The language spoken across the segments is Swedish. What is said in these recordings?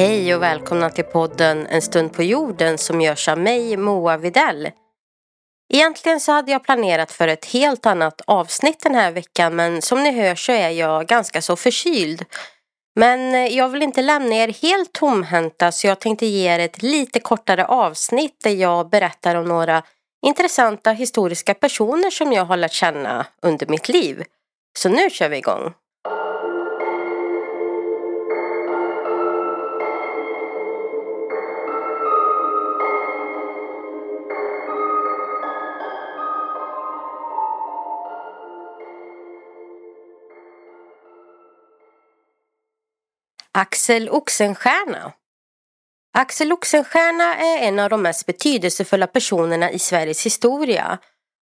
Hej och välkomna till podden En stund på jorden som görs av mig, Moa Videll. Egentligen så hade jag planerat för ett helt annat avsnitt den här veckan men som ni hör så är jag ganska så förkyld. Men eh, jag vill inte lämna er helt tomhänta så jag tänkte ge er ett lite kortare avsnitt där jag berättar om några intressanta historiska personer som jag har lärt känna under mitt liv. Så nu kör vi igång! Axel Oxenstierna Axel Oxenstierna är en av de mest betydelsefulla personerna i Sveriges historia.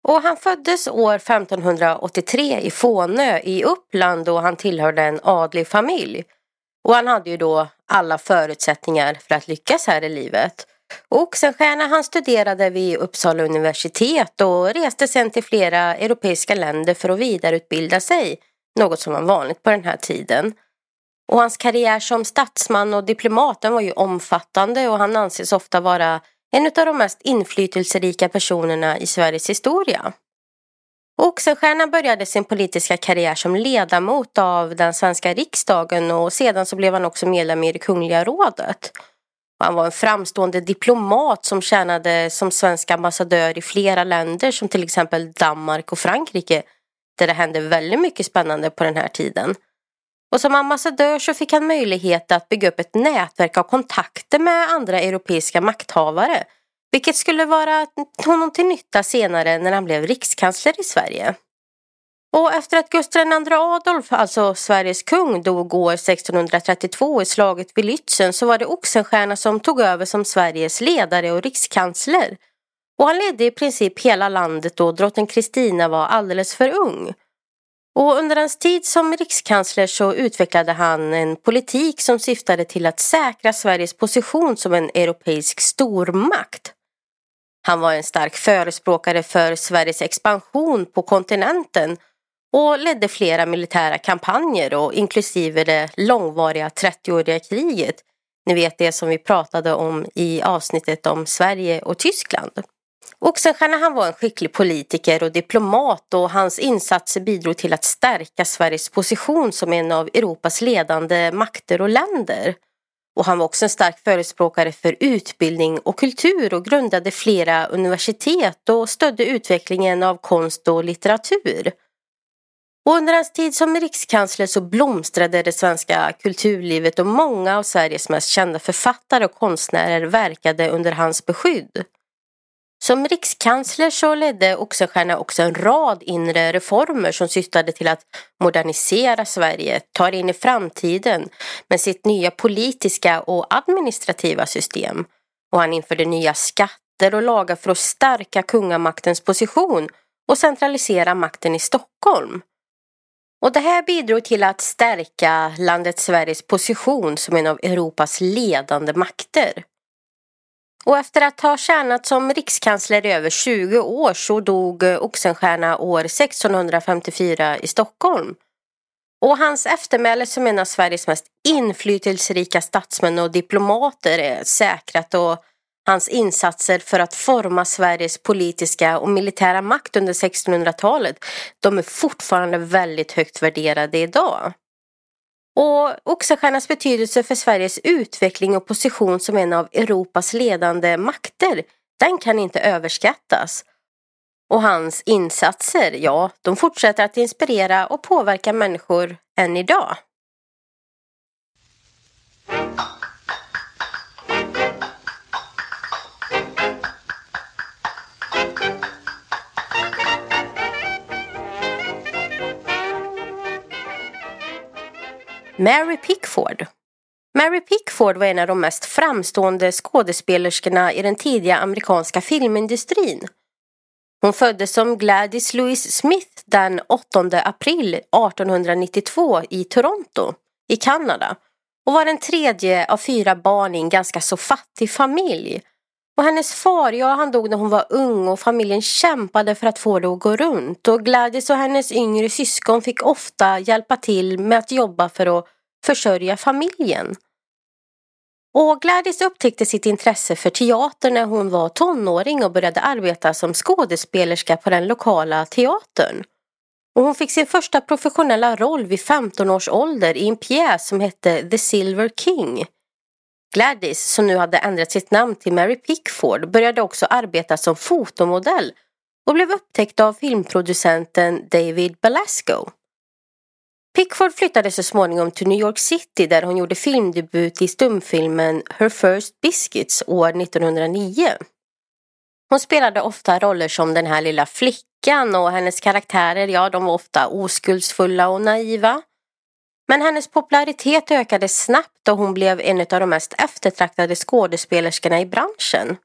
Och han föddes år 1583 i Fånö i Uppland och han tillhörde en adlig familj. Och han hade ju då alla förutsättningar för att lyckas här i livet. Oxenstierna han studerade vid Uppsala universitet och reste sen till flera europeiska länder för att vidareutbilda sig. Något som var vanligt på den här tiden. Och hans karriär som statsman och diplomat var ju omfattande och han anses ofta vara en av de mest inflytelserika personerna i Sveriges historia. Oxenstierna började sin politiska karriär som ledamot av den svenska riksdagen och sedan så blev han också medlem i det kungliga rådet. Han var en framstående diplomat som tjänade som svensk ambassadör i flera länder som till exempel Danmark och Frankrike där det hände väldigt mycket spännande på den här tiden. Och som ambassadör så fick han möjlighet att bygga upp ett nätverk av kontakter med andra europeiska makthavare. Vilket skulle vara honom till nytta senare när han blev rikskansler i Sverige. Och efter att Gustav II Adolf, alltså Sveriges kung, dog år 1632 i slaget vid Lützen så var det Oxenstierna som tog över som Sveriges ledare och rikskansler. Och han ledde i princip hela landet då drottning Kristina var alldeles för ung. Och under hans tid som rikskansler så utvecklade han en politik som syftade till att säkra Sveriges position som en europeisk stormakt. Han var en stark förespråkare för Sveriges expansion på kontinenten och ledde flera militära kampanjer och inklusive det långvariga 30-åriga kriget. Ni vet det som vi pratade om i avsnittet om Sverige och Tyskland. Oxenstierna han var en skicklig politiker och diplomat och hans insatser bidrog till att stärka Sveriges position som en av Europas ledande makter och länder. Och han var också en stark förespråkare för utbildning och kultur och grundade flera universitet och stödde utvecklingen av konst och litteratur. Och under hans tid som rikskansler så blomstrade det svenska kulturlivet och många av Sveriges mest kända författare och konstnärer verkade under hans beskydd. Som rikskansler så ledde Oxenstierna också en rad inre reformer som syftade till att modernisera Sverige, ta det in i framtiden med sitt nya politiska och administrativa system. Och han införde nya skatter och lagar för att stärka kungamaktens position och centralisera makten i Stockholm. Och det här bidrog till att stärka landet Sveriges position som en av Europas ledande makter. Och efter att ha tjänat som rikskansler i över 20 år så dog eh, Oxenstierna år 1654 i Stockholm. Och hans eftermäle som en av Sveriges mest inflytelserika statsmän och diplomater är säkrat och hans insatser för att forma Sveriges politiska och militära makt under 1600-talet de är fortfarande väldigt högt värderade idag. Och Oxenstiernas betydelse för Sveriges utveckling och position som en av Europas ledande makter, den kan inte överskattas. Och hans insatser, ja, de fortsätter att inspirera och påverka människor än idag. Mary Pickford. Mary Pickford var en av de mest framstående skådespelerskorna i den tidiga amerikanska filmindustrin. Hon föddes som Gladys Louise Smith den 8 april 1892 i Toronto i Kanada och var den tredje av fyra barn i en ganska så fattig familj. Och hennes far, ja han dog när hon var ung och familjen kämpade för att få det att gå runt och Gladys och hennes yngre syskon fick ofta hjälpa till med att jobba för att försörja familjen. Och Gladys upptäckte sitt intresse för teater när hon var tonåring och började arbeta som skådespelerska på den lokala teatern. Och hon fick sin första professionella roll vid 15 års ålder i en pjäs som hette The Silver King. Gladys, som nu hade ändrat sitt namn till Mary Pickford, började också arbeta som fotomodell och blev upptäckt av filmproducenten David Belasco. Pickford flyttade så småningom till New York City där hon gjorde filmdebut i stumfilmen Her First Biscuits år 1909. Hon spelade ofta roller som den här lilla flickan och hennes karaktärer, ja de var ofta oskuldsfulla och naiva. Men hennes popularitet ökade snabbt och hon blev en av de mest eftertraktade skådespelerskorna i branschen.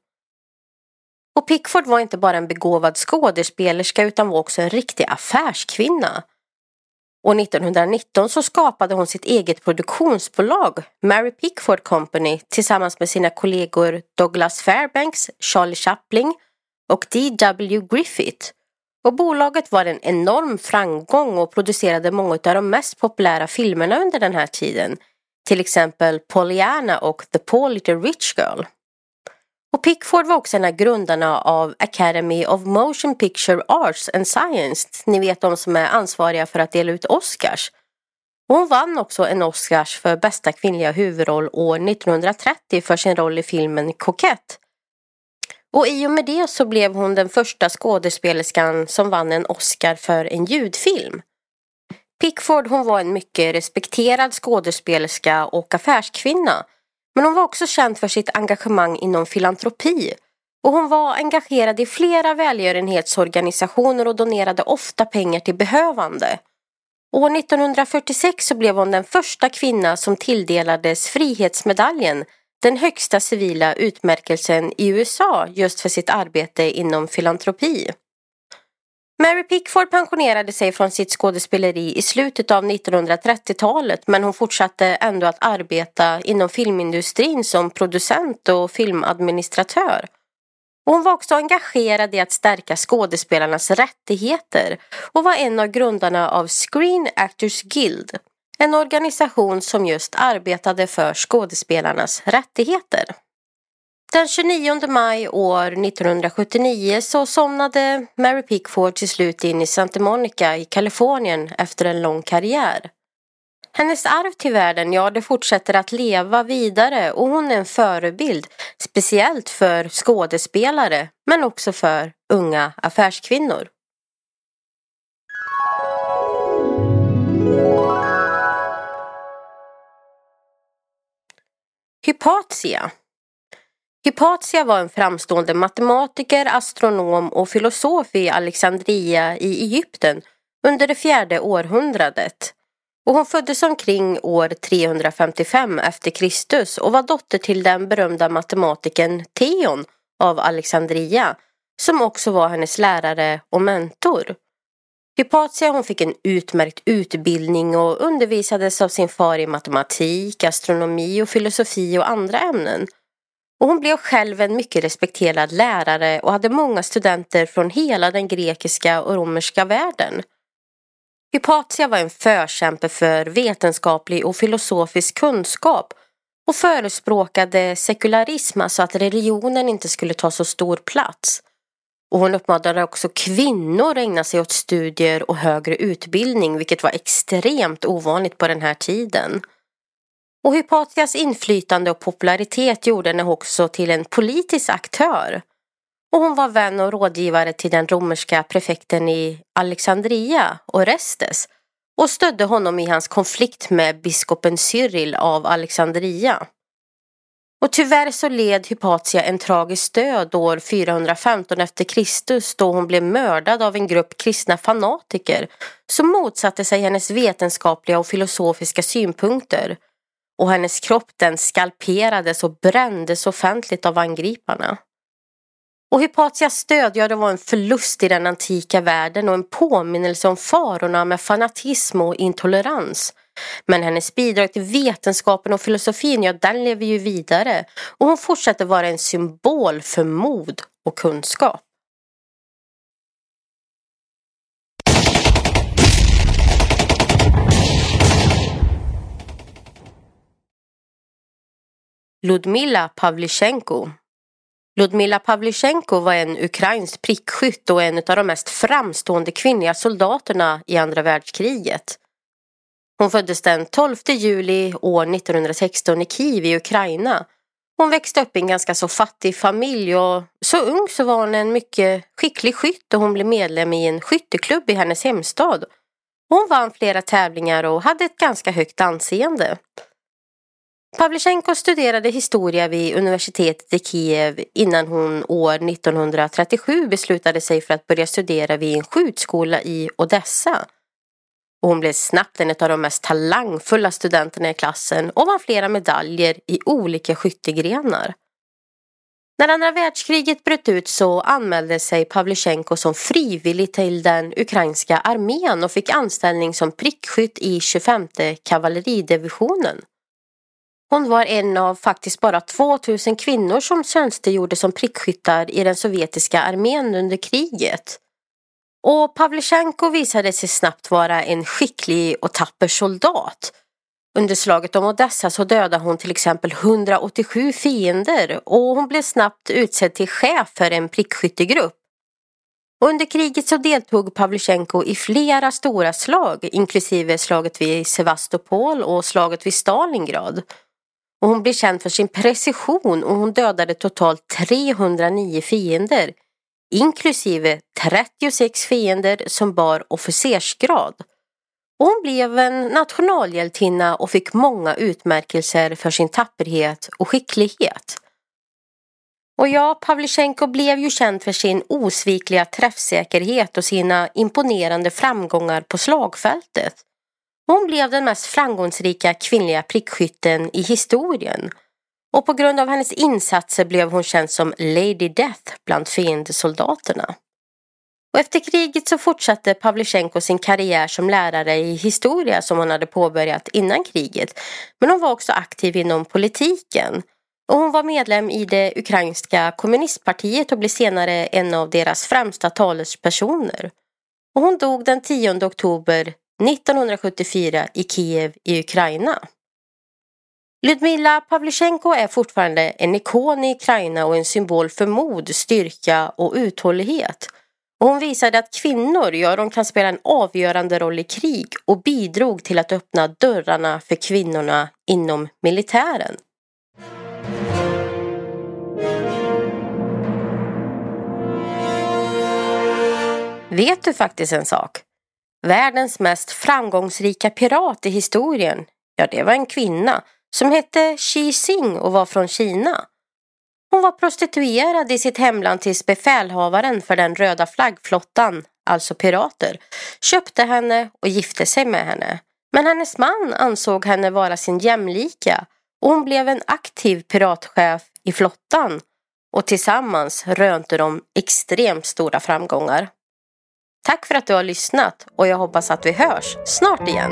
Och Pickford var inte bara en begåvad skådespelerska utan var också en riktig affärskvinna. Och 1919 så skapade hon sitt eget produktionsbolag, Mary Pickford Company, tillsammans med sina kollegor Douglas Fairbanks, Charlie Chaplin och D.W. Griffith. Och bolaget var en enorm framgång och producerade många av de mest populära filmerna under den här tiden. Till exempel Pollyanna och The Poor Little Rich Girl. Och Pickford var också en av grundarna av Academy of Motion Picture Arts and Science. Ni vet de som är ansvariga för att dela ut Oscars. Och hon vann också en Oscars för bästa kvinnliga huvudroll år 1930 för sin roll i filmen Coquette. Och i och med det så blev hon den första skådespelerskan som vann en Oscar för en ljudfilm. Pickford hon var en mycket respekterad skådespelerska och affärskvinna men hon var också känd för sitt engagemang inom filantropi och hon var engagerad i flera välgörenhetsorganisationer och donerade ofta pengar till behövande. År 1946 så blev hon den första kvinna som tilldelades Frihetsmedaljen, den högsta civila utmärkelsen i USA just för sitt arbete inom filantropi. Mary Pickford pensionerade sig från sitt skådespeleri i slutet av 1930-talet men hon fortsatte ändå att arbeta inom filmindustrin som producent och filmadministratör. Och hon var också engagerad i att stärka skådespelarnas rättigheter och var en av grundarna av Screen Actors Guild, en organisation som just arbetade för skådespelarnas rättigheter. Den 29 maj år 1979 så somnade Mary Pickford till slut in i Santa Monica i Kalifornien efter en lång karriär. Hennes arv till världen, ja det fortsätter att leva vidare och hon är en förebild, speciellt för skådespelare men också för unga affärskvinnor. Hypatia Hypatia var en framstående matematiker, astronom och filosof i Alexandria i Egypten under det fjärde århundradet. Och hon föddes omkring år 355 efter Kristus och var dotter till den berömda matematikern Theon av Alexandria som också var hennes lärare och mentor. Hypatia hon fick en utmärkt utbildning och undervisades av sin far i matematik, astronomi och filosofi och andra ämnen. Och hon blev själv en mycket respekterad lärare och hade många studenter från hela den grekiska och romerska världen. Hypatia var en förkämpe för vetenskaplig och filosofisk kunskap och förespråkade sekularism, alltså att religionen inte skulle ta så stor plats. Och hon uppmanade också kvinnor att ägna sig åt studier och högre utbildning, vilket var extremt ovanligt på den här tiden. Och Hypatias inflytande och popularitet gjorde henne också till en politisk aktör. Och hon var vän och rådgivare till den romerska prefekten i Alexandria, Orestes, och stödde honom i hans konflikt med biskopen Cyril av Alexandria. Och tyvärr så led Hypatia en tragisk död år 415 efter Kristus då hon blev mördad av en grupp kristna fanatiker som motsatte sig hennes vetenskapliga och filosofiska synpunkter och hennes kropp den skalperades och brändes offentligt av angriparna. Och Hypatias död, ja det var en förlust i den antika världen och en påminnelse om farorna med fanatism och intolerans. Men hennes bidrag till vetenskapen och filosofin, ja den lever ju vidare och hon fortsätter vara en symbol för mod och kunskap. Ludmila Pavlichenko Ludmila Pavlichenko var en ukrainsk prickskytt och en av de mest framstående kvinnliga soldaterna i andra världskriget. Hon föddes den 12 juli år 1916 i Kiev i Ukraina. Hon växte upp i en ganska så fattig familj och så ung så var hon en mycket skicklig skytt och hon blev medlem i en skytteklubb i hennes hemstad. Hon vann flera tävlingar och hade ett ganska högt anseende. Pavlichenko studerade historia vid universitetet i Kiev innan hon år 1937 beslutade sig för att börja studera vid en skjutskola i Odessa. Och hon blev snabbt en av de mest talangfulla studenterna i klassen och vann flera medaljer i olika skyttegrenar. När andra världskriget bröt ut så anmälde sig Pavlychenko som frivillig till den ukrainska armén och fick anställning som prickskytt i 25 kavalleridivisionen. Hon var en av faktiskt bara 2000 kvinnor som tjänstgjorde som prickskyttar i den sovjetiska armén under kriget. Och Pavlichenko visade sig snabbt vara en skicklig och tapper soldat. Under slaget om Odessa så dödade hon till exempel 187 fiender och hon blev snabbt utsedd till chef för en prickskyttegrupp. Under kriget så deltog Pavlichenko i flera stora slag inklusive slaget vid Sevastopol och slaget vid Stalingrad. Och hon blev känd för sin precision och hon dödade totalt 309 fiender inklusive 36 fiender som bar officersgrad. Och hon blev en nationalhjältinna och fick många utmärkelser för sin tapperhet och skicklighet. Och ja, Pavlichenko blev ju känd för sin osvikliga träffsäkerhet och sina imponerande framgångar på slagfältet. Hon blev den mest framgångsrika kvinnliga prickskytten i historien och på grund av hennes insatser blev hon känd som Lady Death bland fiendesoldaterna. Och efter kriget så fortsatte Pavlychenko sin karriär som lärare i historia som hon hade påbörjat innan kriget. Men hon var också aktiv inom politiken. Och hon var medlem i det ukrainska kommunistpartiet och blev senare en av deras främsta talespersoner. Och hon dog den 10 oktober 1974 i Kiev i Ukraina. Ludmila Pavlychenko är fortfarande en ikon i Ukraina och en symbol för mod, styrka och uthållighet. Och hon visade att kvinnor, ja, de kan spela en avgörande roll i krig och bidrog till att öppna dörrarna för kvinnorna inom militären. Vet du faktiskt en sak? Världens mest framgångsrika pirat i historien, ja det var en kvinna som hette Xi Xing och var från Kina. Hon var prostituerad i sitt hemland tills befälhavaren för den röda flaggflottan, alltså pirater, köpte henne och gifte sig med henne. Men hennes man ansåg henne vara sin jämlika och hon blev en aktiv piratchef i flottan och tillsammans rönte de extremt stora framgångar. Tack för att du har lyssnat och jag hoppas att vi hörs snart igen.